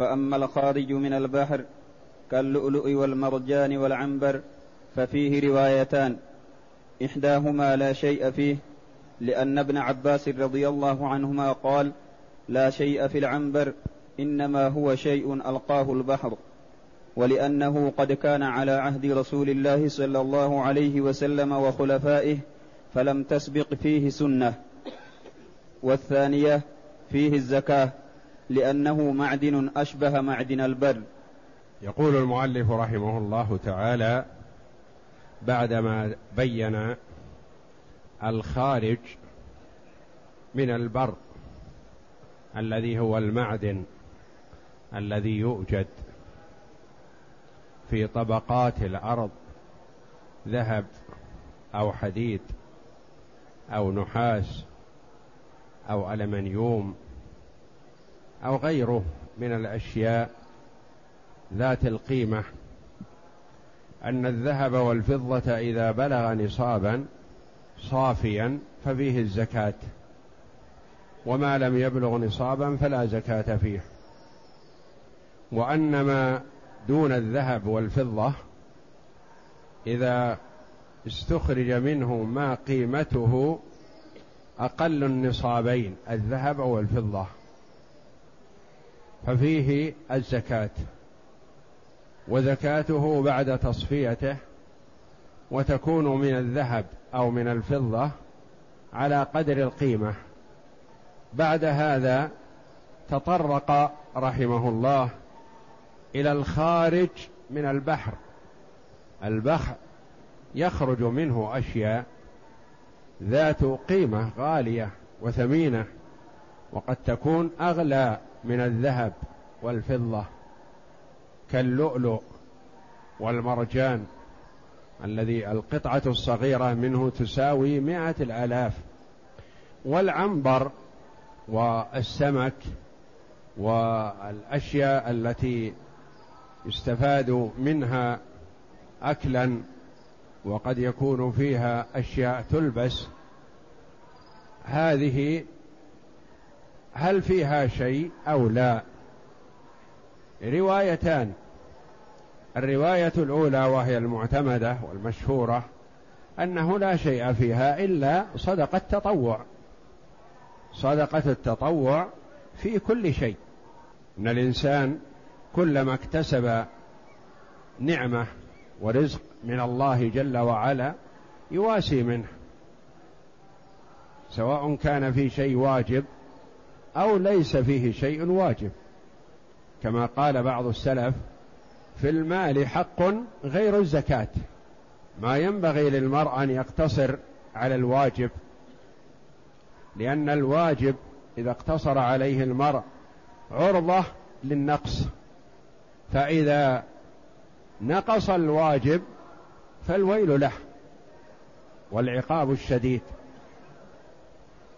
فأما الخارج من البحر كاللؤلؤ والمرجان والعنبر ففيه روايتان. إحداهما لا شيء فيه لأن ابن عباس رضي الله عنهما قال لا شيء في العنبر إنما هو شيء ألقاه البحر. ولأنه قد كان على عهد رسول الله صلى الله عليه وسلم وخلفائه فلم تسبق فيه سنة. والثانية فيه الزكاة. لأنه معدن أشبه معدن البر. يقول المؤلف رحمه الله تعالى بعدما بين الخارج من البر الذي هو المعدن الذي يوجد في طبقات الأرض ذهب أو حديد أو نحاس أو ألمنيوم أو غيره من الأشياء ذات القيمه أن الذهب والفضة إذا بلغ نصابا صافيا ففيه الزكاة وما لم يبلغ نصابا فلا زكاة فيه. وأن ما دون الذهب والفضة إذا استخرج منه ما قيمته أقل النصابين الذهب والفضة. ففيه الزكاة وزكاته بعد تصفيته وتكون من الذهب أو من الفضة على قدر القيمة. بعد هذا تطرق رحمه الله إلى الخارج من البحر. البحر يخرج منه أشياء ذات قيمة غالية وثمينة وقد تكون أغلى من الذهب والفضة كاللؤلؤ والمرجان الذي القطعة الصغيرة منه تساوي مائة الآلاف. والعنبر والسمك والأشياء التي يستفاد منها أكلا وقد يكون فيها أشياء تلبس. هذه هل فيها شيء أو لا؟ روايتان. الرواية الأولى وهي المعتمدة والمشهورة أنه لا شيء فيها إلا صدقة التطوع. صدقة التطوع في كل شيء. إن الإنسان كلما اكتسب نعمة ورزق من الله جل وعلا يواسي منه سواء كان في شيء واجب أو ليس فيه شيء واجب. كما قال بعض السلف في المال حق غير الزكاة. ما ينبغي للمرء أن يقتصر على الواجب لأن الواجب إذا اقتصر عليه المرء عرضة للنقص. فإذا نقص الواجب فالويل له والعقاب الشديد.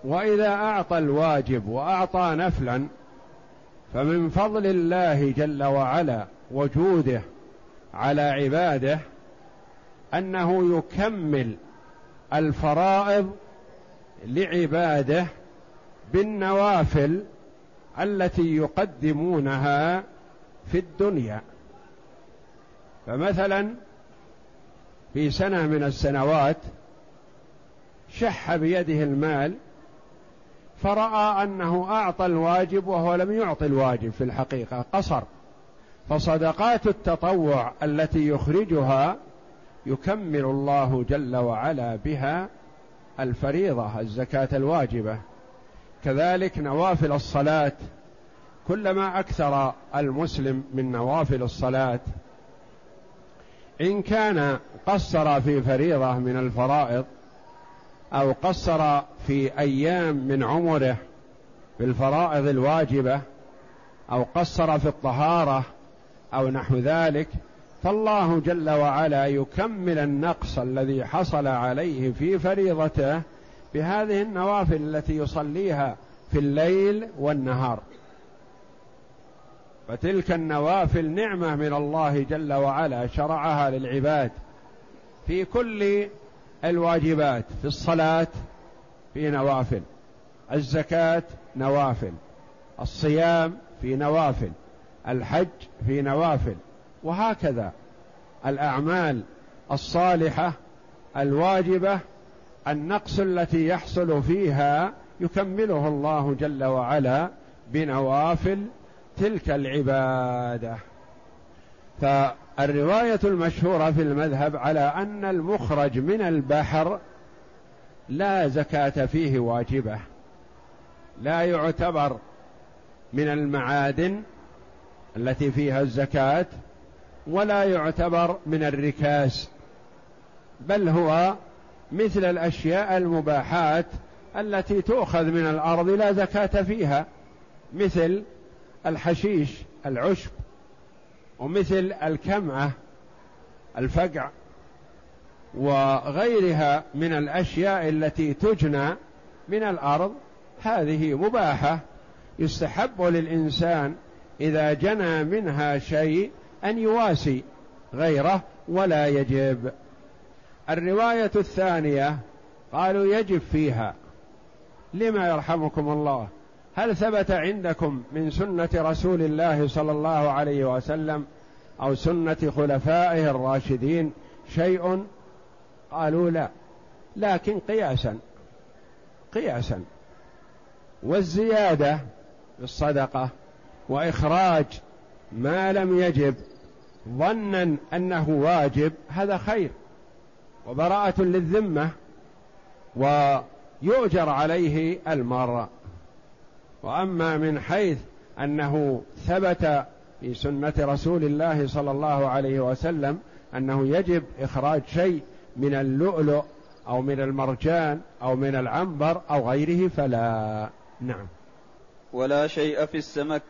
وإذا أعطى الواجب وأعطى نفلا فمن فضل الله جل وعلا وجوده على عباده أنه يكمل الفرائض لعباده بالنوافل التي يقدمونها في الدنيا. فمثلا في سنة من السنوات شح بيده المال فراى انه اعطى الواجب وهو لم يعط الواجب في الحقيقة قصر. فصدقات التطوع التي يخرجها يكمل الله جل وعلا بها الفريضة الزكاة الواجبة. كذلك نوافل الصلاة كلما أكثر المسلم من نوافل الصلاة إن كان قصر في فريضة من الفرائض أو قصر في أيام من عمره في الفرائض الواجبة أو قصر في الطهارة أو نحو ذلك فالله جل وعلا يكمل النقص الذي حصل عليه في فريضته بهذه النوافل التي يصليها في الليل والنهار. فتلك النوافل نعمة من الله جل وعلا شرعها للعباد في كل الواجبات في الصلاة في نوافل الزكاة نوافل الصيام في نوافل الحج في نوافل وهكذا الأعمال الصالحة الواجبة النقص التي يحصل فيها يكمله الله جل وعلا بنوافل تلك العبادة. فالروايه المشهورة في المذهب على أن المخرج من البحر لا زكاة فيه واجبة لا يعتبر من المعادن التي فيها الزكاة ولا يعتبر من الركاز بل هو مثل الأشياء المباحات التي تؤخذ من الأرض لا زكاة فيها مثل الحشيش العشب ومثل الكمعة الفقع وغيرها من الأشياء التي تجنى من الأرض هذه مباحة يستحب للإنسان إذا جنى منها شيء أن يواسي غيره ولا يجب. الرواية الثانية قالوا يجب فيها. لما يرحمكم الله؟ هل ثبت عندكم من سنة رسول الله صلى الله عليه وسلم أو سنة خلفائه الراشدين شيء؟ قالوا لا. لكن قياسا قياسا. والزيادة بالصدقه وإخراج ما لم يجب ظنا أنه واجب هذا خير. وبراءة للذمة ويؤجر عليه المرء. وأما من حيث أنه ثبت في سنة رسول الله صلى الله عليه وسلم أنه يجب إخراج شيء من اللؤلؤ أو من المرجان أو من العنبر أو غيره فلا. نعم. ولا شيء في السمك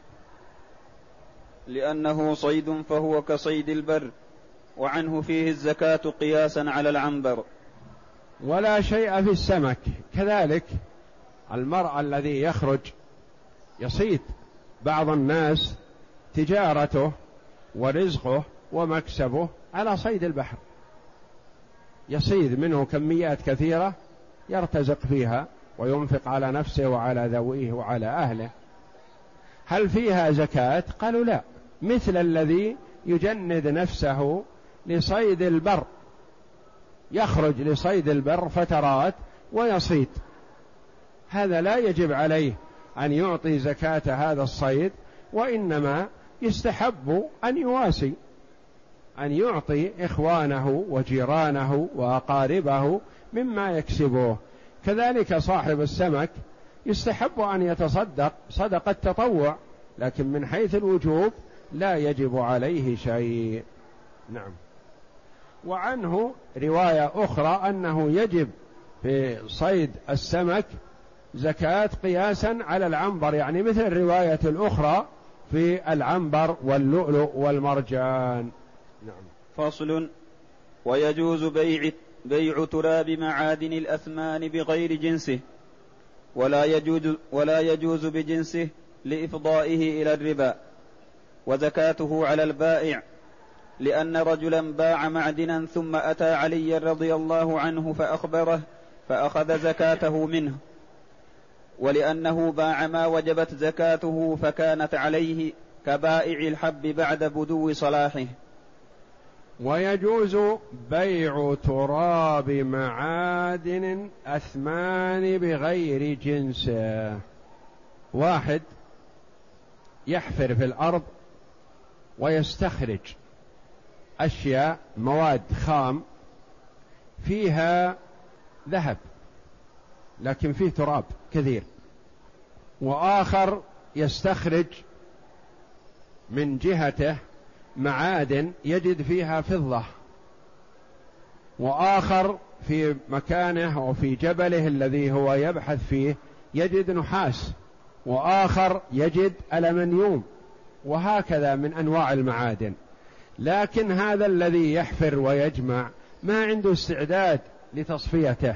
لأنه صيد فهو كصيد البر وعنه فيه الزكاة قياسا على العنبر. ولا شيء في السمك. كذلك المرء الذي يخرج يصيد بعض الناس تجارته ورزقه ومكسبه على صيد البحر. يصيد منه كميات كثيرة يرتزق فيها وينفق على نفسه وعلى ذويه وعلى أهله. هل فيها زكاة؟ قالوا لا. مثل الذي يجند نفسه لصيد البر. يخرج لصيد البر فترات ويصيد. هذا لا يجب عليه أن يعطي زكاة هذا الصيد وإنما يستحب أن يواسي أن يعطي إخوانه وجيرانه وأقاربه مما يكسبه كذلك صاحب السمك يستحب أن يتصدق صدقه تطوع لكن من حيث الوجوب لا يجب عليه شيء. نعم. وعنه رواية أخرى أنه يجب في صيد السمك زكاة قياسا على العنبر يعني مثل الرواية الأخرى في العنبر واللؤلؤ والمرجان. نعم. فصل. ويجوز بيع بيع تراب معادن الأثمان بغير جنسه ولا يجوز ولا يجوز بجنسه لإفضائه إلى الربا. وزكاته على البائع لأن رجلا باع معدنا ثم أتى علي رضي الله عنه فأخبره فأخذ زكاته منه. ولأنه باع ما وجبت زكاته فكانت عليه كبائع الحب بعد بدو صلاحه. ويجوز بيع تراب معادن أثمان بغير جنسه واحد يحفر في الأرض ويستخرج أشياء مواد خام فيها ذهب لكن فيه تراب كثير. وآخر يستخرج من جهته معادن يجد فيها فضة. وآخر في مكانه أو في جبله الذي هو يبحث فيه يجد نحاس. وآخر يجد ألمنيوم. وهكذا من أنواع المعادن. لكن هذا الذي يحفر ويجمع ما عنده استعداد لتصفيته.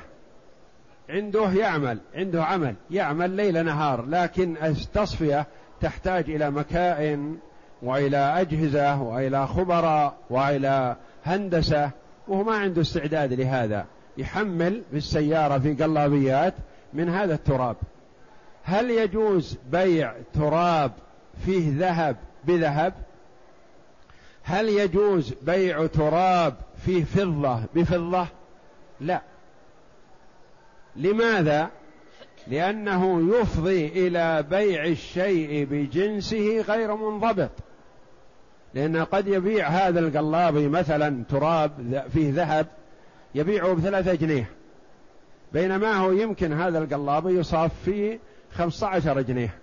عنده يعمل عنده عمل يعمل ليل نهار لكن التصفية تحتاج إلى مكائن وإلى أجهزة وإلى خبراء وإلى هندسة وهو ما عنده استعداد لهذا. يحمل في السياره في قلابيات من هذا التراب. هل يجوز بيع تراب فيه ذهب بذهب؟ هل يجوز بيع تراب فيه فضة بفضة؟ لا. لماذا؟ لأنه يفضي إلى بيع الشيء بجنسه غير منضبط. لأنه قد يبيع هذا القلابي مثلا تراب فيه ذهب يبيعه بثلاثة جنيه. بينما هو يمكن هذا القلابي يصاف فيه خمسة عشر جنيه.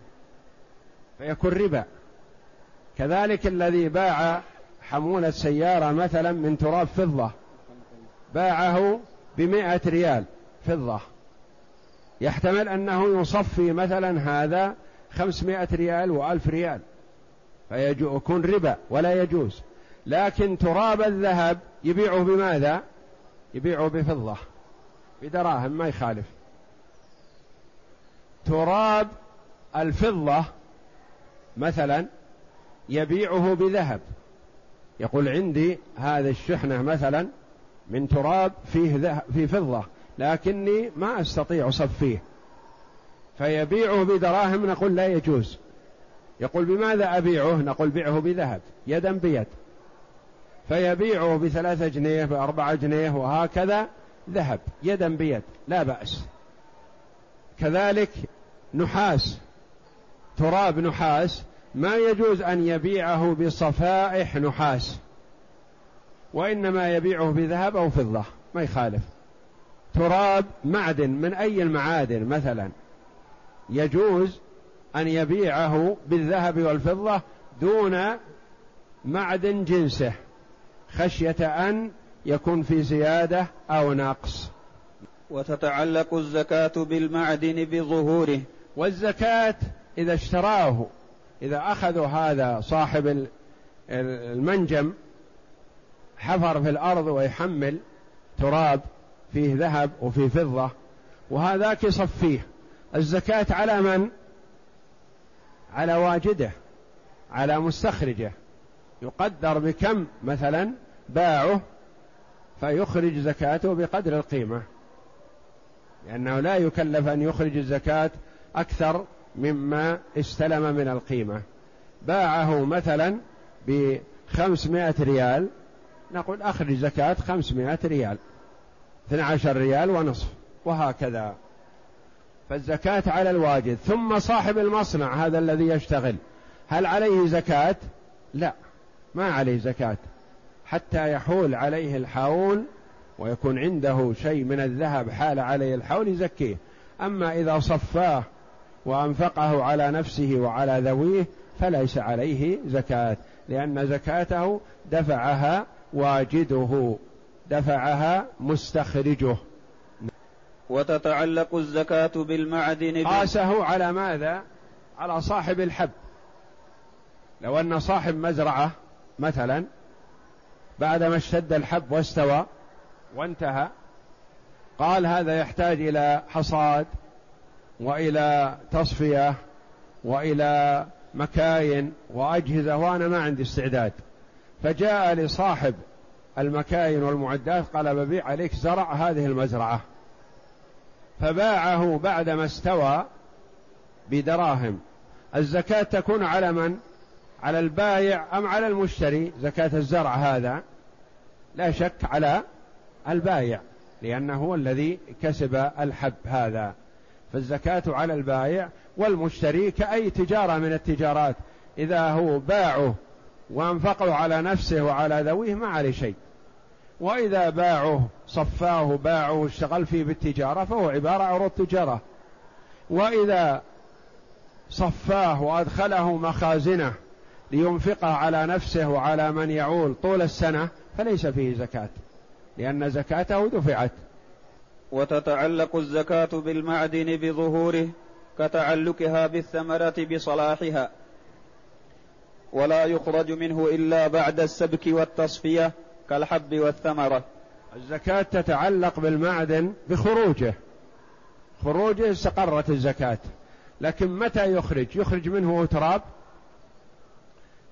فيكون ربا. كذلك الذي باع حمولة سيارة مثلا من تراب فضة باعه بمائة ريال فضة. يحتمل أنه يصفي مثلا هذا خمسمائة ريال وألف ريال. فيكون ربا ولا يجوز. لكن تراب الذهب يبيعه بماذا؟ يبيعه بفضة بدراهم ما يخالف. تراب الفضة مثلا يبيعه بذهب. يقول عندي هذه الشحنة مثلا من تراب فيه ذهب في فضة. لكني ما أستطيع صفيه فيبيعه بدراهم نقول لا يجوز. يقول بماذا أبيعه؟ نقول بيعه بذهب يدا بيد. فيبيعه بثلاثة جنيه بأربعة جنيه وهكذا ذهب يدا بيد لا بأس. كذلك نحاس تراب نحاس ما يجوز أن يبيعه بصفائح نحاس وإنما يبيعه بذهب أو فضة ما يخالف. تراب معدن من أي المعادن مثلا؟ يجوز أن يبيعه بالذهب والفضة دون معدن جنسه خشية أن يكون في زيادة أو نقص. وتتعلق الزكاة بالمعدن بظهوره. والزكاة إذا اشتراه إذا أخذوا هذا صاحب المنجم حفر في الأرض ويحمل تراب فيه ذهب وفيه فضة وهذاك يصفيه الزكاة على من؟ على واجده على مستخرجه. يقدر بكم مثلا باعه فيخرج زكاته بقدر القيمة. لأنه لا يكلف أن يخرج الزكاة أكثر مما استلم من القيمة. باعه مثلا بخمسمائة ريال نقول أخرج زكاة خمسمائة ريال. اثنى عشر ريال ونصف وهكذا. فالزكاة على الواجد. ثم صاحب المصنع هذا الذي يشتغل. هل عليه زكاة؟ لا ما عليه زكاة. حتى يحول عليه الحول ويكون عنده شيء من الذهب حال عليه الحول يزكيه. أما إذا صفاه وأنفقه على نفسه وعلى ذويه فليس عليه زكاة لأن زكاته دفعها واجده. دفعها مستخرجه. وتتعلق الزكاة بالمعدن قاسه على ماذا؟ على صاحب الحب. لو أن صاحب مزرعة مثلا بعدما اشتد الحب واستوى وانتهى قال هذا يحتاج إلى حصاد وإلى تصفية وإلى مكاين وأجهزة وأنا ما عندي استعداد. فجاء لصاحب المكاين والمعدات قال ببيع عليك زرع هذه المزرعة. فباعه بعدما استوى بدراهم. الزكاة تكون على من؟ على البايع أم على المشتري؟ زكاة الزرع هذا لا شك على البايع لأنه هو الذي كسب الحب هذا. فالزكاة على البايع والمشتري كأي تجارة من التجارات. إذا هو باعه وأنفقه على نفسه وعلى ذويه ما عليه شيء. وإذا باعه صفاه باعه اشتغل فيه بالتجارة فهو عبارة عن عروض تجارة. وإذا صفاه وأدخله مخازنه لينفقها على نفسه وعلى من يعول طول السنة فليس فيه زكاة لأن زكاته دفعت. وتتعلق الزكاة بالمعدن بظهوره كتعلقها بالثمرة بصلاحها. ولا يخرج منه إلا بعد السبك والتصفية كالحب والثمرة. الزكاة تتعلق بالمعدن بخروجه. خروجه استقرت الزكاة. لكن متى يخرج؟ يخرج منه تراب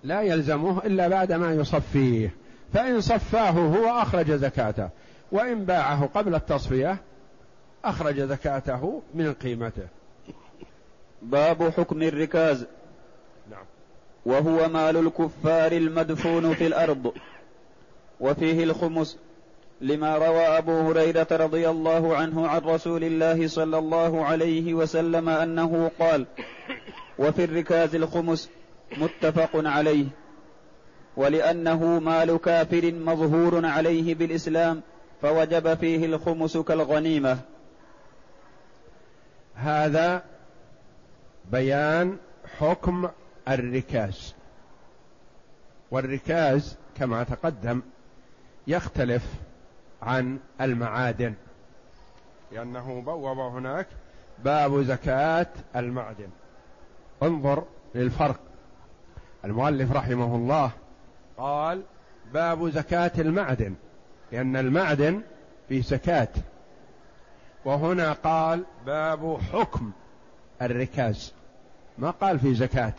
لا يلزمه إلا بعد ما يصفيه. فإن صفاه هو أخرج زكاته. وإن باعه قبل التصفية أخرج زكاته من قيمته. باب حكم الركاز. وهو مال الكفار المدفون في الأرض. وفيه الخمس لما روى أبو هريرة رضي الله عنه عن رسول الله صلى الله عليه وسلم أنه قال وفي الركاز الخمس متفق عليه ولأنه مال كافر مظهور عليه بالإسلام فوجب فيه الخمس كالغنيمة. هذا بيان حكم الركاز. والركاز كما تقدم يختلف عن المعادن لأنه بوب هناك باب زكاة المعدن. انظر للفرق. المؤلف رحمه الله قال باب زكاة المعدن لأن المعدن في زكاة. وهنا قال باب حكم الركاز. ما قال في زكاة؟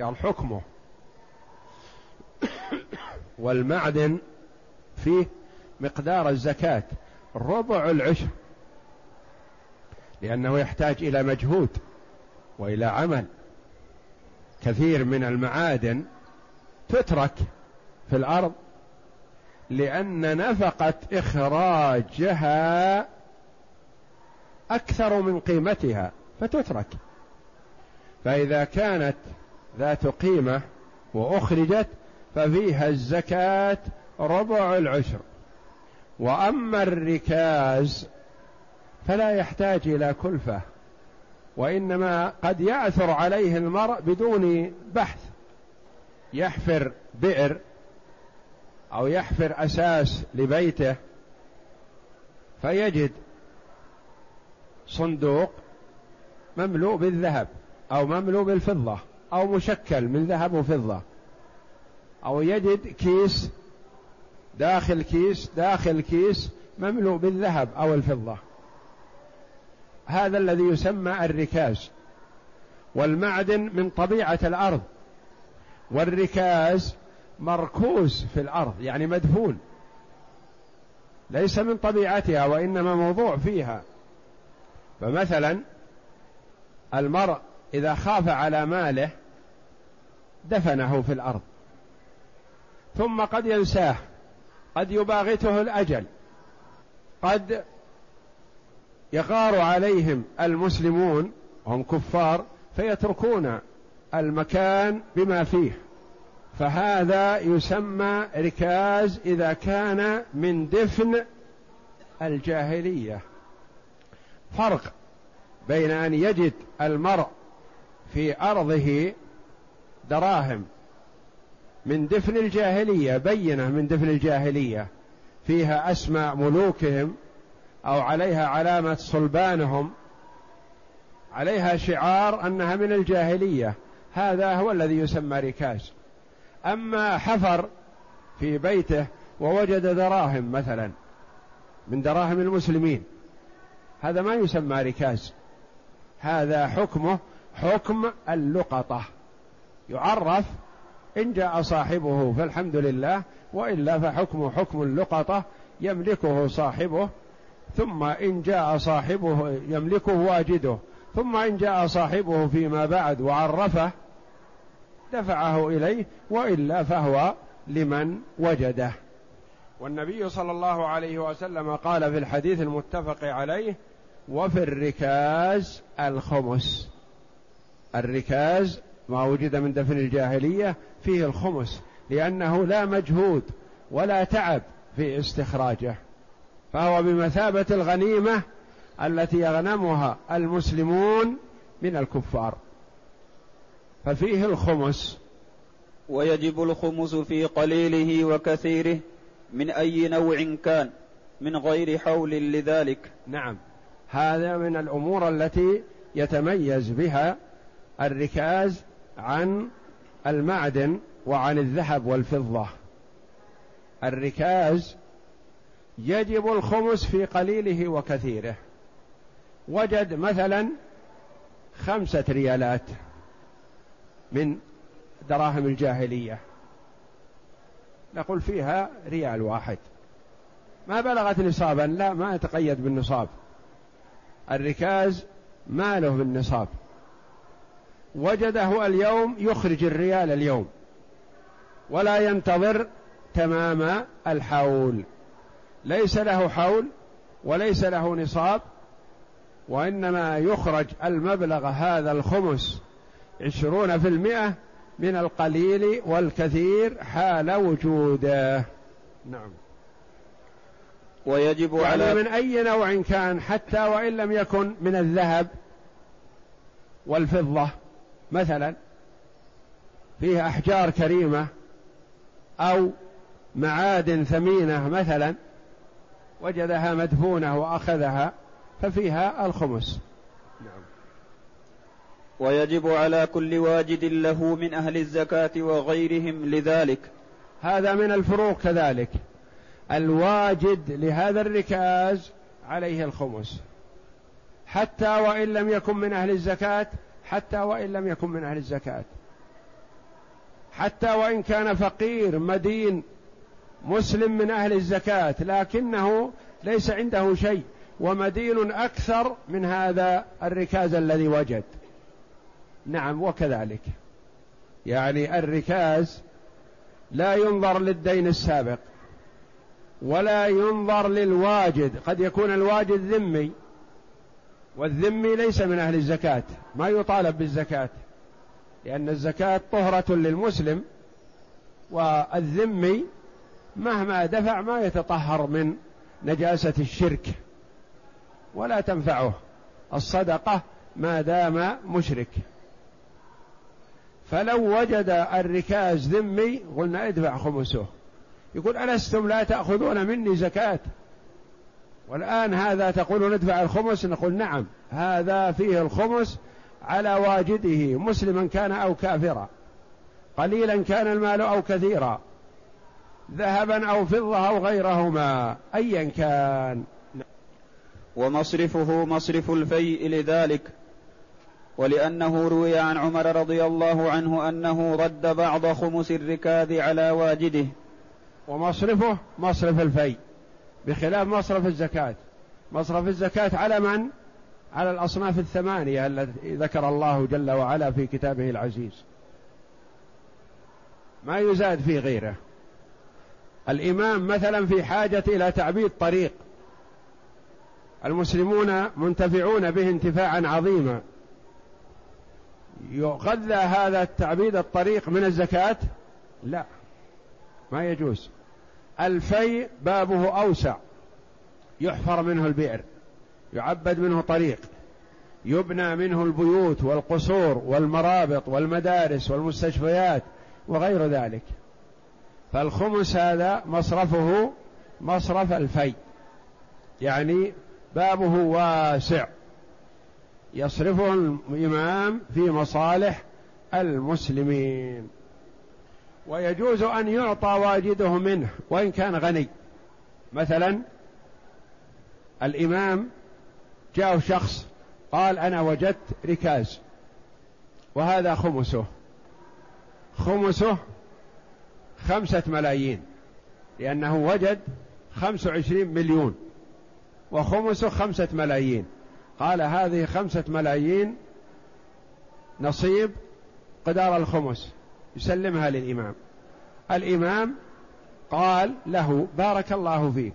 قال حكمه. والمعدن فيه مقدار الزكاة ربع العشر لأنه يحتاج إلى مجهود وإلى عمل. كثير من المعادن تترك في الأرض لأن نفقة إخراجها أكثر من قيمتها فتترك. فإذا كانت ذات قيمة وأخرجت ففيها الزكاة ربع العشر. وأما الركاز فلا يحتاج إلى كلفة وإنما قد يأثر عليه المرء بدون بحث. يحفر بئر أو يحفر أساس لبيته فيجد صندوق مملوء بالذهب أو مملوء بالفضة. أو مشكل من ذهب وفضة. أو يجد كيس داخل كيس داخل كيس مملوء بالذهب أو الفضة. هذا الذي يسمى الركاز. والمعدن من طبيعة الأرض. والركاز مركوز في الأرض يعني مدفون. ليس من طبيعتها وإنما موضوع فيها. فمثلا المرء إذا خاف على ماله دفنه في الأرض. ثم قد ينساه. قد يباغته الأجل. قد يغار عليهم المسلمون هم كفار فيتركون المكان بما فيه. فهذا يسمى ركاز إذا كان من دفن الجاهلية. فرق بين أن يجد المرء في أرضه دراهم من دفن الجاهلية بينة من دفن الجاهلية. فيها أسماء ملوكهم أو عليها علامة صلبانهم. عليها شعار أنها من الجاهلية. هذا هو الذي يسمى ركاز. أما حفر في بيته ووجد دراهم مثلا من دراهم المسلمين هذا ما يسمى ركاز. هذا حكمه حكم اللقطة. يعرف إن جاء صاحبه فالحمد لله وإلا فحكمه حكم اللقطة يملكه صاحبه ثم إن جاء صاحبه يملكه واجده ثم إن جاء صاحبه فيما بعد وعرفه دفعه إليه وإلا فهو لمن وجده. والنبي صلى الله عليه وسلم قال في الحديث المتفق عليه وفي الركاز الخمس. الركاز ما وجد من دفن الجاهلية فيه الخمس لأنه لا مجهود ولا تعب في استخراجه فهو بمثابة الغنيمة التي يغنمها المسلمون من الكفار. ففيه الخمس. ويجب الخمس في قليله وكثيره من أي نوع كان من غير حول لذلك. نعم. هذا من الأمور التي يتميز بها الركاز عن المعدن وعن الذهب والفضة. الركاز يجب الخمس في قليله وكثيره. وجد مثلا خمسة ريالات من دراهم الجاهلية. نقول فيها ريال واحد. ما بلغت نصابا؟ لا ما يتقيد بالنصاب. الركاز ماله بالنصاب؟ وجده اليوم يخرج الريال اليوم. ولا ينتظر تمام الحول. ليس له حول وليس له نصاب وإنما يخرج المبلغ هذا الخمس عشرون في المئة من القليل والكثير حال وجوده. نعم. ويجب يعني على من أي نوع كان حتى وإن لم يكن من الذهب والفضة. مثلا فيه أحجار كريمة أو معادن ثمينة مثلا وجدها مدفونة وأخذها ففيها الخمس. نعم. ويجب على كل واجد له من أهل الزكاة وغيرهم لذلك. هذا من الفروق كذلك. الواجد لهذا الركاز عليه الخمس. حتى وإن لم يكن من أهل الزكاة حتى وإن لم يكن من أهل الزكاة. حتى وإن كان فقير مدين مسلم من أهل الزكاة لكنه ليس عنده شيء ومدين أكثر من هذا الركاز الذي وجد. نعم وكذلك. يعني الركاز لا ينظر للدين السابق ولا ينظر للواجد. قد يكون الواجد ذمي والذمي ليس من أهل الزكاة ما يطالب بالزكاة لأن الزكاة طهرة للمسلم والذمي مهما دفع ما يتطهر من نجاسة الشرك ولا تنفعه. الصدقة ما دام مشرك. فلو وجد الركاز ذمي قلنا ادفع خمسه. يقول ألستم لا تأخذون مني زكاة؟ والآن هذا تقول ندفع الخمس؟ نقول نعم. هذا فيه الخمس على واجده مسلما كان أو كافرا. قليلا كان المال أو كثيرا. ذهبا أو فضة أو غيرهما أيا كان. ومصرفه مصرف الفيء لذلك. ولأنه روي عن عمر رضي الله عنه أنه رد بعض خمس الركاذ على واجده. ومصرفه مصرف الفيء. بخلاف مصرف الزكاة. مصرف الزكاة على من؟ على الأصناف الثمانية التي ذكر الله جل وعلا في كتابه العزيز. ما يزاد في غيره. الإمام مثلا في حاجة إلى تعبيد طريق. المسلمون منتفعون به انتفاعا عظيما. يغذى هذا التعبيد الطريق من الزكاة؟ لا. ما يجوز. الفي بابه أوسع يحفر منه البئر يعبد منه طريق يبنى منه البيوت والقصور والمرابط والمدارس والمستشفيات وغير ذلك. فالخمس هذا مصرفه مصرف الفي يعني بابه واسع يصرفه الإمام في مصالح المسلمين. ويجوز أن يعطى واجده منه وإن كان غني. مثلا الإمام جاء شخص قال أنا وجدت ركاز وهذا خمسه. خمسه خمسة ملايين لأنه وجد خمس وعشرين مليون وخمسه خمسة ملايين. قال هذه خمسة ملايين نصيب قدار الخمس. يسلمها للإمام. الإمام قال له بارك الله فيك.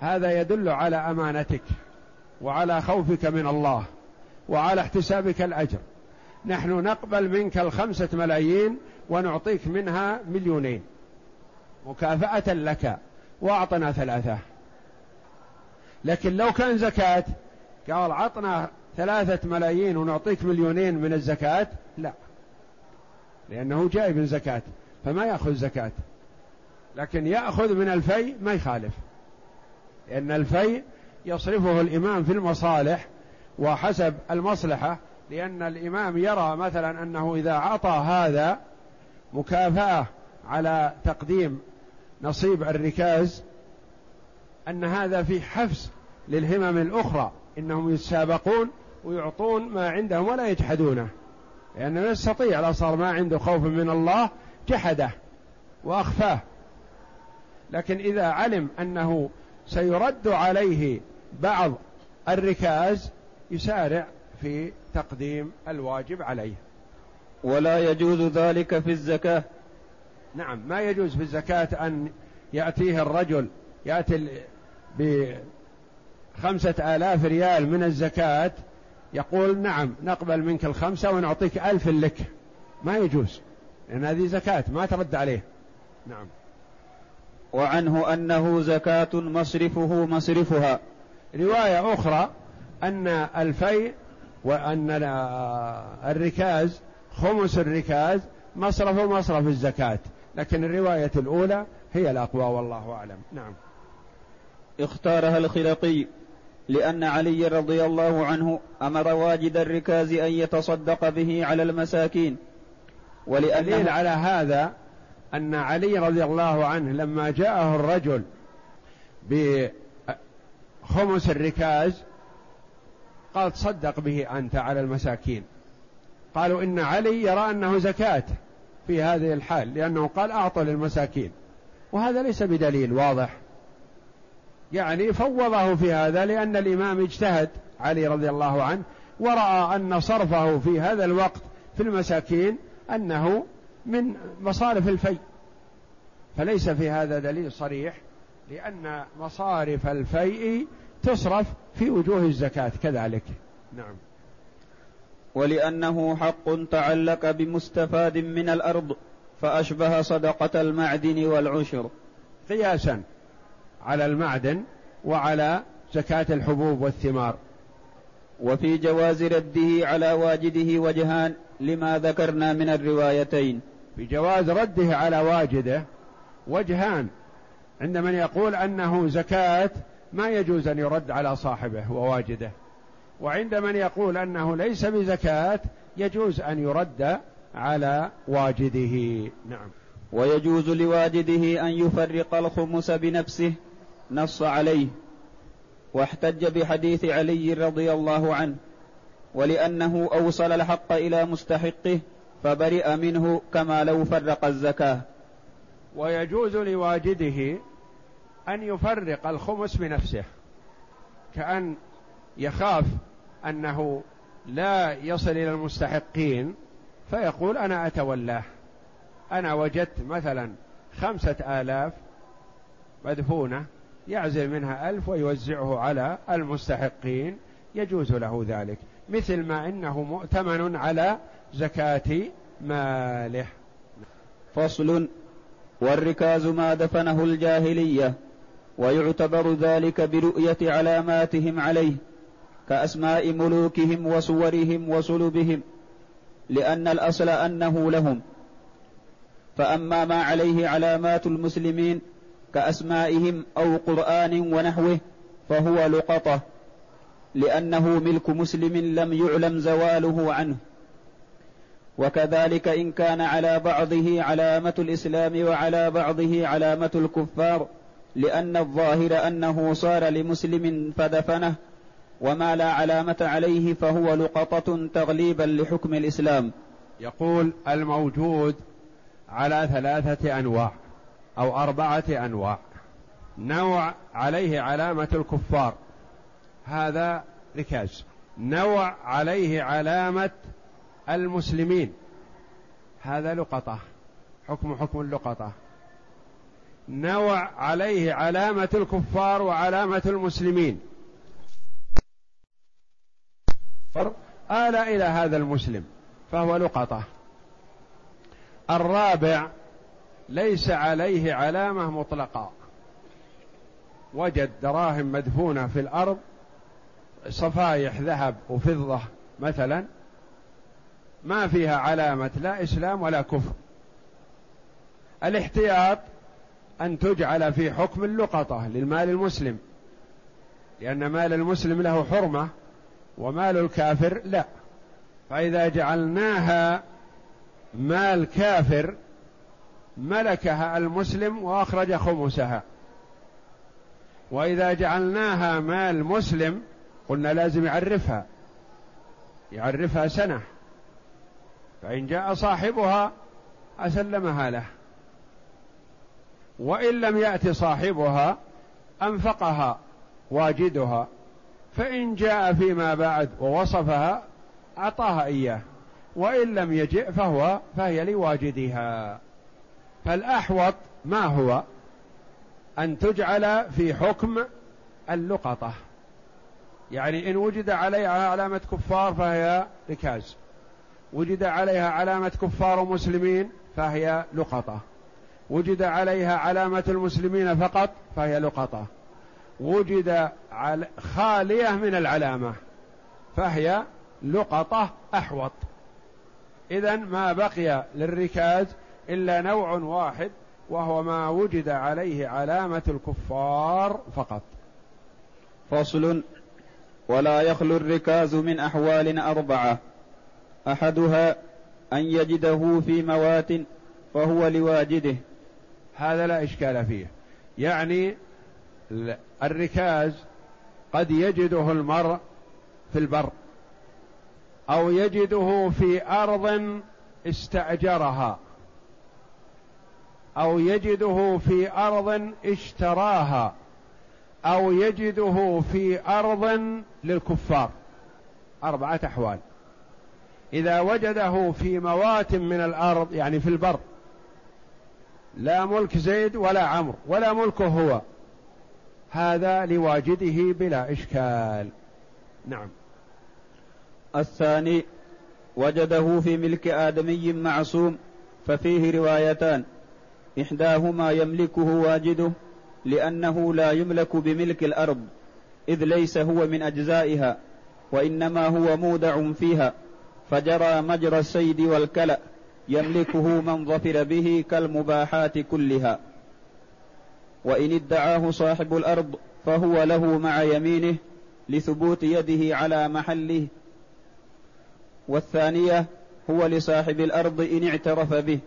هذا يدل على أمانتك وعلى خوفك من الله وعلى احتسابك الأجر. نحن نقبل منك الخمسة ملايين ونعطيك منها مليونين. مكافأة لك وأعطنا ثلاثة. لكن لو كان زكاة قال عطنا ثلاثة ملايين ونعطيك مليونين من الزكاة لا. لأنه من زكاة فما يأخذ زكاة. لكن يأخذ من الفي ما يخالف. لأن الفي يصرفه الإمام في المصالح وحسب المصلحة لأن الإمام يرى مثلا أنه إذا أعطى هذا مكافأة على تقديم نصيب الركاز أن هذا في حفز للهمم الأخرى. إنهم يتسابقون ويعطون ما عندهم ولا يجحدونه. لأنه يستطيع لو صار ما عنده خوف من الله جحده وأخفاه. لكن إذا علم أنه سيرد عليه بعض الركاز يسارع في تقديم الواجب عليه. ولا يجوز ذلك في الزكاة. نعم ما يجوز في الزكاة أن يأتيه الرجل يأتي بخمسة آلاف ريال من الزكاة يقول نعم نقبل منك الخمسة ونعطيك ألف لك. ما يجوز لأن هذه زكاة ما ترد عليه. نعم. وعنه أنه زكاة مصرفه مصرفها. رواية أخرى أن الفيء وأن الركاز خمس الركاز مصرف مصرف الزكاة. لكن الرواية الأولى هي الأقوى والله أعلم. نعم. اختارها الخلقي. لأن علي رضي الله عنه أمر واجد الركاز أن يتصدق به على المساكين. ولأن على هذا أن علي رضي الله عنه لما جاءه الرجل بخمس الركاز قال تصدق به أنت على المساكين. قالوا إن علي يرى أنه زكاة في هذه الحال لأنه قال أعطوا للمساكين. وهذا ليس بدليل واضح. يعني فوضه في هذا لأن الإمام اجتهد علي رضي الله عنه ورأى أن صرفه في هذا الوقت في المساكين أنه من مصارف الفي فليس في هذا دليل صريح لأن مصارف الفيء تصرف في وجوه الزكاة كذلك. نعم. ولأنه حق تعلق بمستفاد من الأرض فأشبه صدقة المعدن والعشر. قياسا. على المعدن وعلى زكاة الحبوب والثمار. وفي جواز رده على واجده وجهان لما ذكرنا من الروايتين. في جواز رده على واجده وجهان عند من يقول أنه زكاة ما يجوز أن يرد على صاحبه وواجده. وعند من يقول أنه ليس بزكاة يجوز أن يرد على واجده. نعم. ويجوز لواجده أن يفرق الخمس بنفسه نص عليه واحتج بحديث علي رضي الله عنه ولأنه أوصل الحق إلى مستحقه فبرئ منه كما لو فرق الزكاة. ويجوز لواجده أن يفرق الخمس بنفسه كأن يخاف أنه لا يصل إلى المستحقين فيقول أنا أتولاه. أنا وجدت مثلا خمسة آلاف مدفونة يعزل منها ألف ويوزعه على المستحقين. يجوز له ذلك مثل ما إنه مؤتمن على زكاة ماله. فصل والركاز ما دفنه الجاهلية ويعتبر ذلك برؤية علاماتهم عليه كأسماء ملوكهم وصورهم وصلبهم لأن الأصل أنه لهم. فأما ما عليه علامات المسلمين كأسمائهم أو قرآن ونحوه فهو لقطة لأنه ملك مسلم لم يعلم زواله عنه. وكذلك إن كان على بعضه علامة الإسلام وعلى بعضه علامة الكفار لأن الظاهر أنه صار لمسلم فدفنه وما لا علامة عليه فهو لقطة تغليبا لحكم الإسلام. يقول الموجود على ثلاثة أنواع. أو أربعة أنواع. نوع عليه علامة الكفار. هذا ركاز. نوع عليه علامة المسلمين. هذا لقطة. حكم حكم اللقطة. نوع عليه علامة الكفار وعلامة المسلمين. آل إلى هذا المسلم فهو لقطة. الرابع ليس عليه علامة مطلقة. وجد دراهم مدفونة في الأرض صفايح ذهب وفضة مثلا ما فيها علامة لا إسلام ولا كفر. الاحتياط أن تجعل في حكم اللقطة للمال المسلم لأن مال المسلم له حرمة ومال الكافر لا. فإذا جعلناها مال كافر ملكها المسلم وأخرج خمسها. وإذا جعلناها مال مسلم قلنا لازم يعرفها. يعرفها سنة. فإن جاء صاحبها أسلمها له. وإن لم يأت صاحبها أنفقها واجدها. فإن جاء فيما بعد ووصفها أعطاها إياه. وإن لم يجئ فهو فهي لواجدها. فالأحوط ما هو؟ أن تجعل في حكم اللقطة. يعني إن وجد عليها علامة كفار فهي ركاز. وجد عليها علامة كفار مسلمين فهي لقطة. وجد عليها علامة المسلمين فقط فهي لقطة. وجد خالية من العلامة فهي لقطة أحوط. إذا ما بقي للركاز إلا نوع واحد وهو ما وجد عليه علامة الكفار فقط. فصل ولا يخلو الركاز من أحوال أربعة. أحدها أن يجده في موات فهو لواجده. هذا لا إشكال فيه. يعني الركاز قد يجده المرء في البر أو يجده في أرض استأجرها. أو يجده في أرض اشتراها أو يجده في أرض للكفار. أربعة أحوال. إذا وجده في موات من الأرض يعني في البر لا ملك زيد ولا عمرو ولا ملكه هو. هذا لواجده بلا إشكال. نعم. الثاني وجده في ملك آدمي معصوم ففيه روايتان. إحداهما يملكه واجده لأنه لا يملك بملك الأرض إذ ليس هو من أجزائها وإنما هو مودع فيها فجرى مجرى السيد والكلأ يملكه من ظفر به كالمباحات كلها. وإن ادعاه صاحب الأرض فهو له مع يمينه لثبوت يده على محله. والثانية هو لصاحب الأرض إن اعترف به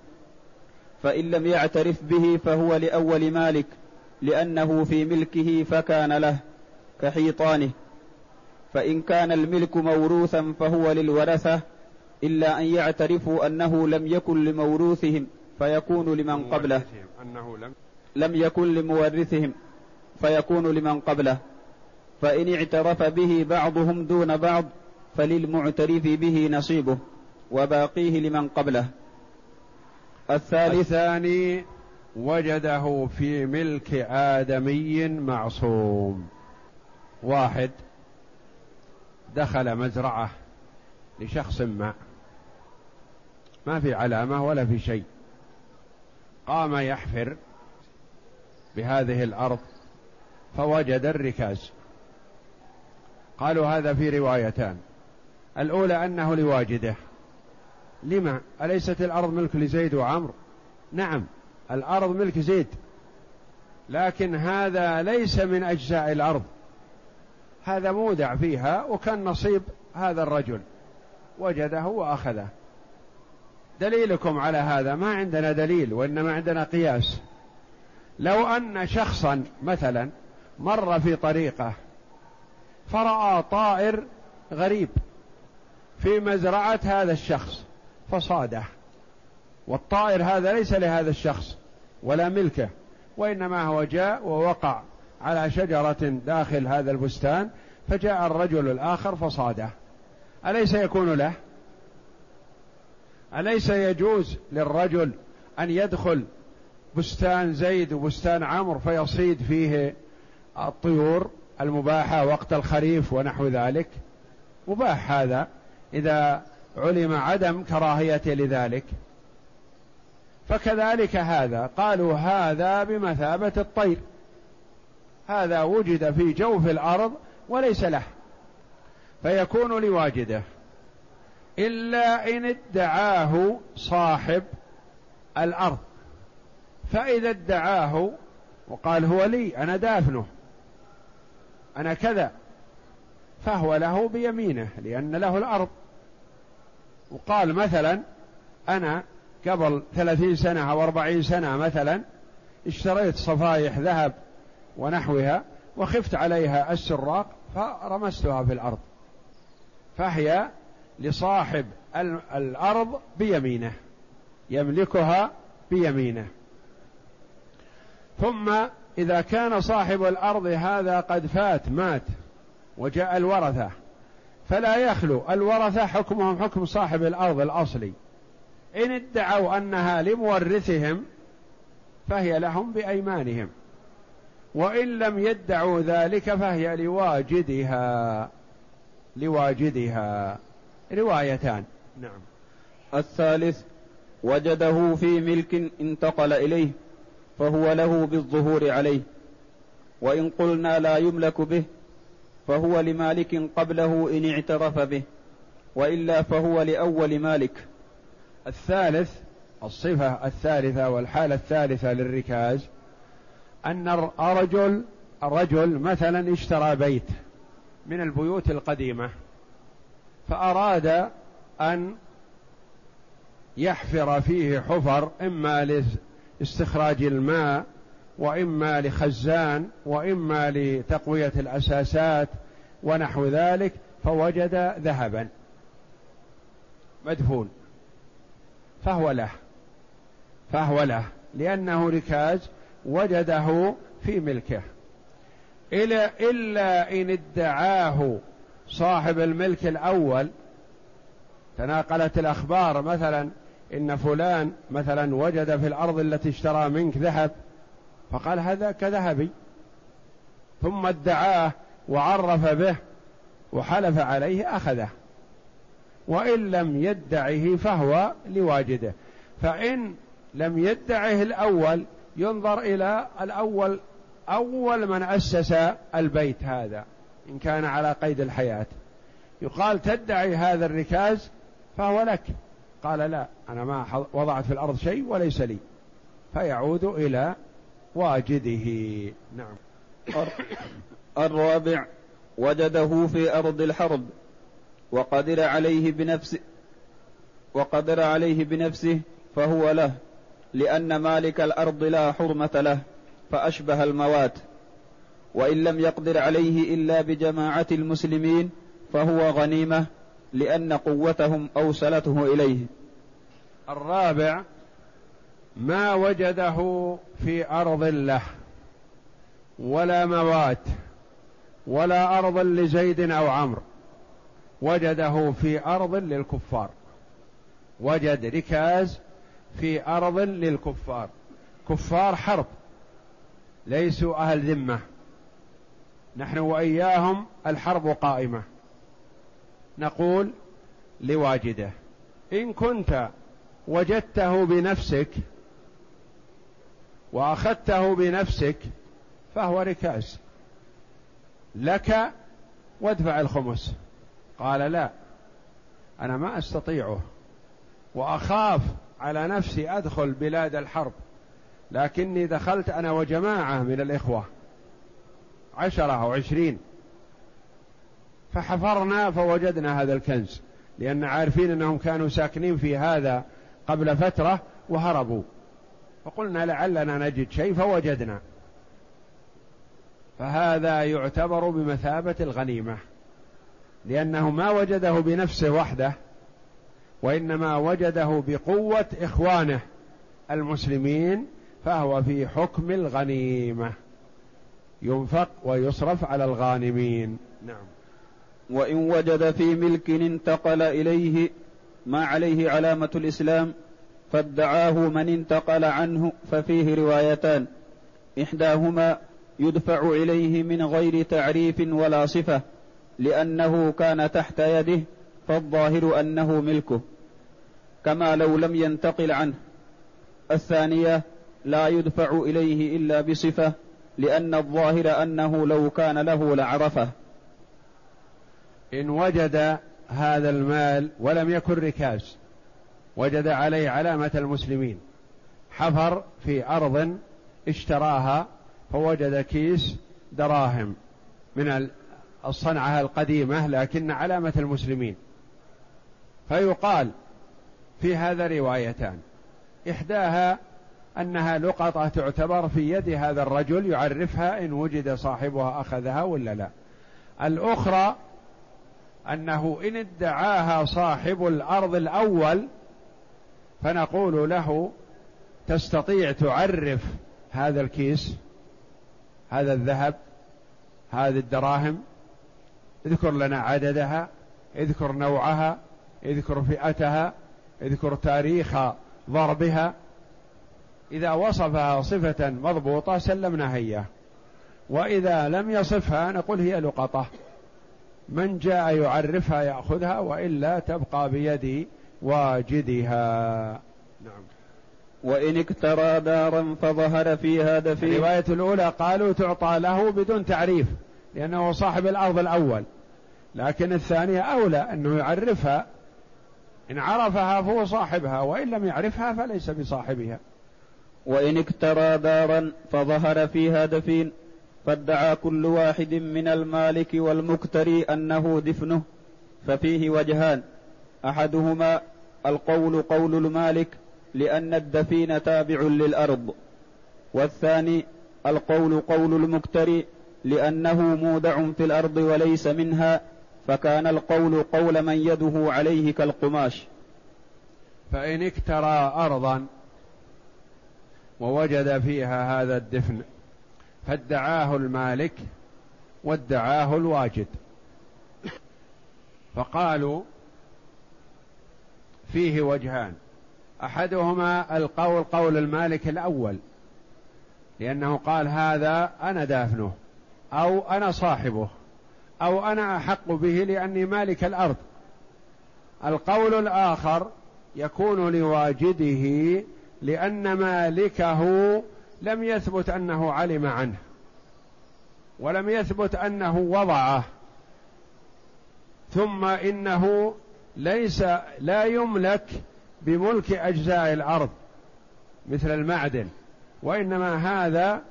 فإن لم يعترف به فهو لأول مالك لأنه في ملكه فكان له كحيطانه. فإن كان الملك موروثا فهو للورثة إلا أن يعترفوا أنه لم يكن لموروثهم فيكون لمن قبله. أنه لم لم يكن لمورثهم فيكون لمن قبله. فإن اعترف به بعضهم دون بعض فللمعترف به نصيبه وباقيه لمن قبله. الثالث الثاني وجده في ملك آدمي معصوم. واحد دخل مزرعة لشخص ما. ما في علامة ولا في شيء. قام يحفر بهذه الأرض فوجد الركاز. قالوا هذا في روايتان. الأولى أنه لواجده. لما؟ أليست الأرض ملك لزيد وعمر؟ نعم الأرض ملك زيد. لكن هذا ليس من أجزاء الأرض. هذا مودع فيها وكان نصيب هذا الرجل. وجده وأخذه. دليلكم على هذا ما عندنا دليل وإنما عندنا قياس. لو أن شخصا مثلا مر في طريقه فرأى طائر غريب في مزرعة هذا الشخص. فصاده والطائر هذا ليس لهذا الشخص ولا ملكه وإنما هو جاء ووقع على شجرة داخل هذا البستان فجاء الرجل الآخر فصاده. أليس يكون له؟ أليس يجوز للرجل أن يدخل بستان زيد وبستان عمرو فيصيد فيه الطيور المباحة وقت الخريف ونحو ذلك؟ مباح هذا إذا علم عدم كراهية لذلك. فكذلك هذا قالوا هذا بمثابة الطير. هذا وجد في جوف الأرض وليس له. فيكون لواجده. إلا إن ادعاه صاحب الأرض. فإذا ادعاه وقال هو لي أنا دافنه. أنا كذا. فهو له بيمينه لأن له الأرض. وقال مثلا أنا قبل ثلاثين سنة أو أربعين سنة مثلا اشتريت صفايح ذهب ونحوها وخفت عليها السراق فرمستها في الأرض. فهي لصاحب الأرض بيمينه يملكها بيمينه. ثم إذا كان صاحب الأرض هذا قد فات مات وجاء الورثة. فلا يخلو. الورثة حكمهم حكم صاحب الأرض الأصلي. إن ادعوا أنها لمورثهم فهي لهم بأيمانهم. وإن لم يدعوا ذلك فهي لواجدها. لواجدها. روايتان. نعم. الثالث وجده في ملك انتقل إليه فهو له بالظهور عليه. وإن قلنا لا يملك به فهو لمالك قبله إن اعترف به وإلا فهو لأول مالك. الثالث الصفة الثالثة والحالة الثالثة للركاز أن الرجل الرجل مثلا اشترى بيت من البيوت القديمة فأراد أن يحفر فيه حفر إما لاستخراج الماء وإما لخزان وإما لتقوية الأساسات ونحو ذلك فوجد ذهبا. مدفون. فهو له. فهو له. لأنه ركاز وجده في ملكه. إلا إلا إن ادعاه صاحب الملك الأول تناقلت الأخبار مثلا إن فلان مثلا وجد في الأرض التي اشترى منك ذهب فقال هذا كذهبي. ثم ادعاه وعرف به وحلف عليه أخذه. وإن لم يدعه فهو لواجده. فإن لم يدعه الأول ينظر إلى الأول أول من أسس البيت هذا إن كان على قيد الحياة. يقال تدعي هذا الركاز فهو لك. قال لا أنا ما وضعت في الأرض شيء وليس لي. فيعود إلى واجده. نعم. الرابع وجده في أرض الحرب وقدر عليه بنفسه وقدر عليه بنفسه فهو له لأن مالك الأرض لا حرمة له فأشبه الموات. وإن لم يقدر عليه إلا بجماعة المسلمين فهو غنيمة لأن قوتهم أوصلته إليه. الرابع ما وجده في أرض له ولا موات ولا أرض لزيد أو عمرو. وجده في أرض للكفار. وجد ركاز في أرض للكفار. كفار حرب ليسوا أهل ذمة. نحن وإياهم الحرب قائمة. نقول لواجده إن كنت وجدته بنفسك وأخذته بنفسك فهو ركاز. لك وادفع الخمس. قال لا أنا ما أستطيعه. وأخاف على نفسي أدخل بلاد الحرب. لكني دخلت أنا وجماعة من الإخوة عشرة أو عشرين. فحفرنا فوجدنا هذا الكنز لأن عارفين أنهم كانوا ساكنين في هذا قبل فترة وهربوا. فقلنا لعلنا نجد شيء فوجدنا. فهذا يعتبر بمثابة الغنيمة لأنه ما وجده بنفسه وحده وإنما وجده بقوة إخوانه المسلمين فهو في حكم الغنيمة. ينفق ويصرف على الغانمين. نعم. وإن وجد في ملك انتقل إليه ما عليه علامة الإسلام؟ فادعاه من انتقل عنه ففيه روايتان. إحداهما يدفع إليه من غير تعريف ولا صفة لأنه كان تحت يده فالظاهر أنه ملكه. كما لو لم ينتقل عنه. الثانية لا يدفع إليه إلا بصفة لأن الظاهر أنه لو كان له لعرفه. إن وجد هذا المال ولم يكن ركاز. وجد عليه علامة المسلمين. حفر في أرض اشتراها فوجد كيس دراهم من الصنعة القديمة لكن علامة المسلمين. فيقال في هذا روايتان إحداها أنها لقطة تعتبر في يد هذا الرجل يعرفها إن وجد صاحبها أخذها ولا لا. الأخرى أنه إن ادعاها صاحب الأرض الأول فنقول له تستطيع تعرف هذا الكيس هذا الذهب هذه الدراهم اذكر لنا عددها اذكر نوعها اذكر فئتها اذكر تاريخ ضربها. إذا وصفها صفة مضبوطة سلمنا إياه وإذا لم يصفها نقول هي لقطة. من جاء يعرفها يأخذها وإلا تبقى بيد واجدها. نعم. وإن اكترى دارا فظهر فيها دفين الرواية الأولى قالوا تعطى له بدون تعريف لأنه صاحب الأرض الأول. لكن الثانية أولى أنه يعرفها. إن عرفها فهو صاحبها وإن لم يعرفها فليس بصاحبها. وإن اكترى دارا فظهر فيها دفين فادعى كل واحد من المالك والمكتري أنه دفنه ففيه وجهان. أحدهما القول قول المالك لأن الدفين تابع للأرض والثاني القول قول المكتري لأنه مودع في الأرض وليس منها فكان القول قول من يده عليه كالقماش. فإن اكترى أرضا ووجد فيها هذا الدفن فادعاه المالك وادعاه الواجد. فقالوا فيه وجهان. أحدهما القول قول المالك الأول لأنه قال هذا أنا دافنه أو أنا صاحبه أو أنا أحق به لأني مالك الأرض. القول الآخر يكون لواجده لأن مالكه لم يثبت أنه علم عنه ولم يثبت أنه وضعه ثم إنه ليس لا يملك بملك أجزاء الأرض مثل المعدن وإنما هذا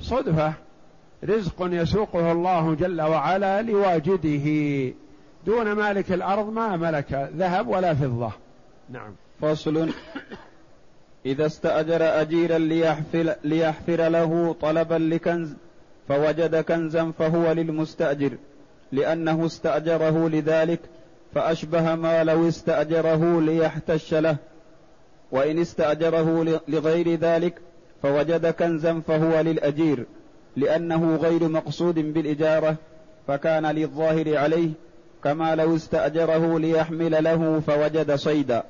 صدفة رزق يسوقه الله جل وعلا لواجده. دون مالك الأرض ما ملك ذهب ولا فضة. نعم. فصل. إذا استأجر أجيرا ليحفر, ليحفر له طلبا لكنز فوجد كنزا فهو للمستأجر لأنه استأجره لذلك فأشبه ما لو استأجره ليحتش له. وإن استأجره لغير ذلك فوجد كنزا فهو للأجير لأنه غير مقصود بالإجارة فكان للظاهر عليه كما لو استأجره ليحمل له فوجد صيدا.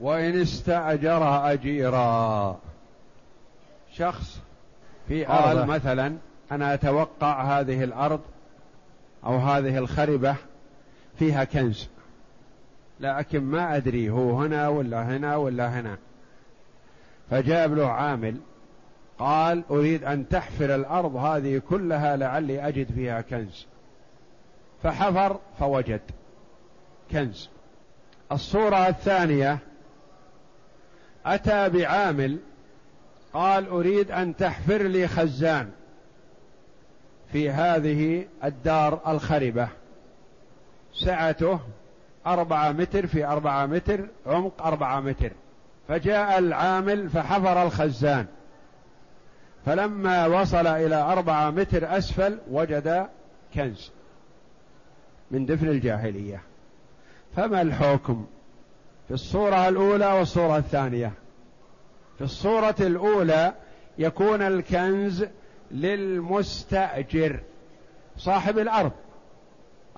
وإن استأجر أجيرا. شخص في أرض مثلا أنا أتوقع هذه الأرض أو هذه الخربة فيها كنز. لكن ما أدري هو هنا ولا هنا ولا هنا. فجاب له عامل قال أريد أن تحفر الأرض هذه كلها لعلي أجد فيها كنز. فحفر فوجد كنز. الصورة الثانية أتى بعامل قال أريد أن تحفر لي خزان في هذه الدار الخربة. سعته أربعة متر في أربعة متر عمق أربعة متر. فجاء العامل فحفر الخزان. فلما وصل إلى أربعة متر أسفل وجد كنز من دفن الجاهلية. فما الحكم؟ في الصورة الأولى والصورة الثانية. في الصورة الأولى يكون الكنز للمستأجر صاحب الأرض.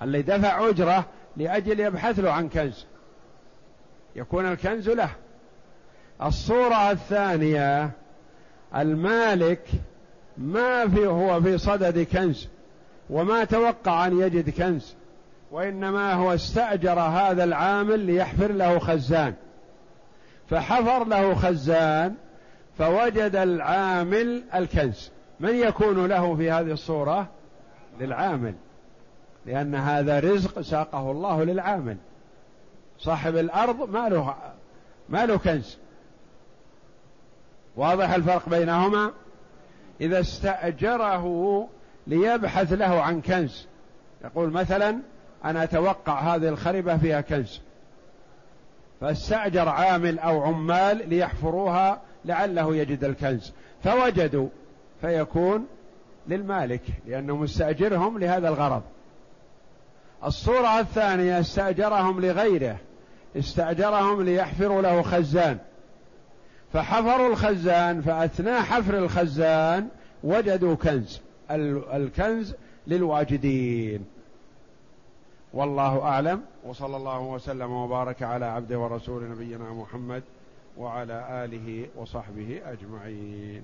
اللي دفع أجرة لأجل يبحث له عن كنز. يكون الكنز له. الصورة الثانية المالك ما في هو في صدد كنز وما توقع أن يجد كنز وإنما هو استأجر هذا العامل ليحفر له خزان. فحفر له خزان فوجد العامل الكنز. من يكون له في هذه الصورة؟ للعامل. لأن هذا رزق ساقه الله للعامل. صاحب الأرض ما له ما له كنز. واضح الفرق بينهما؟ إذا استأجره ليبحث له عن كنز. يقول مثلا أنا أتوقع هذه الخربة فيها كنز. فاستأجر عامل أو عمال ليحفروها لعله يجد الكنز. فوجدوا فيكون للمالك لأنه مستأجرهم لهذا الغرض. الصورة الثانية استأجرهم لغيره. استأجرهم ليحفروا له خزان. فحفروا الخزان فأثناء حفر الخزان وجدوا كنز. الكنز للواجدين. والله أعلم. وصلى الله وسلم وبارك على عبده ورسول نبينا محمد وعلى آله وصحبه أجمعين.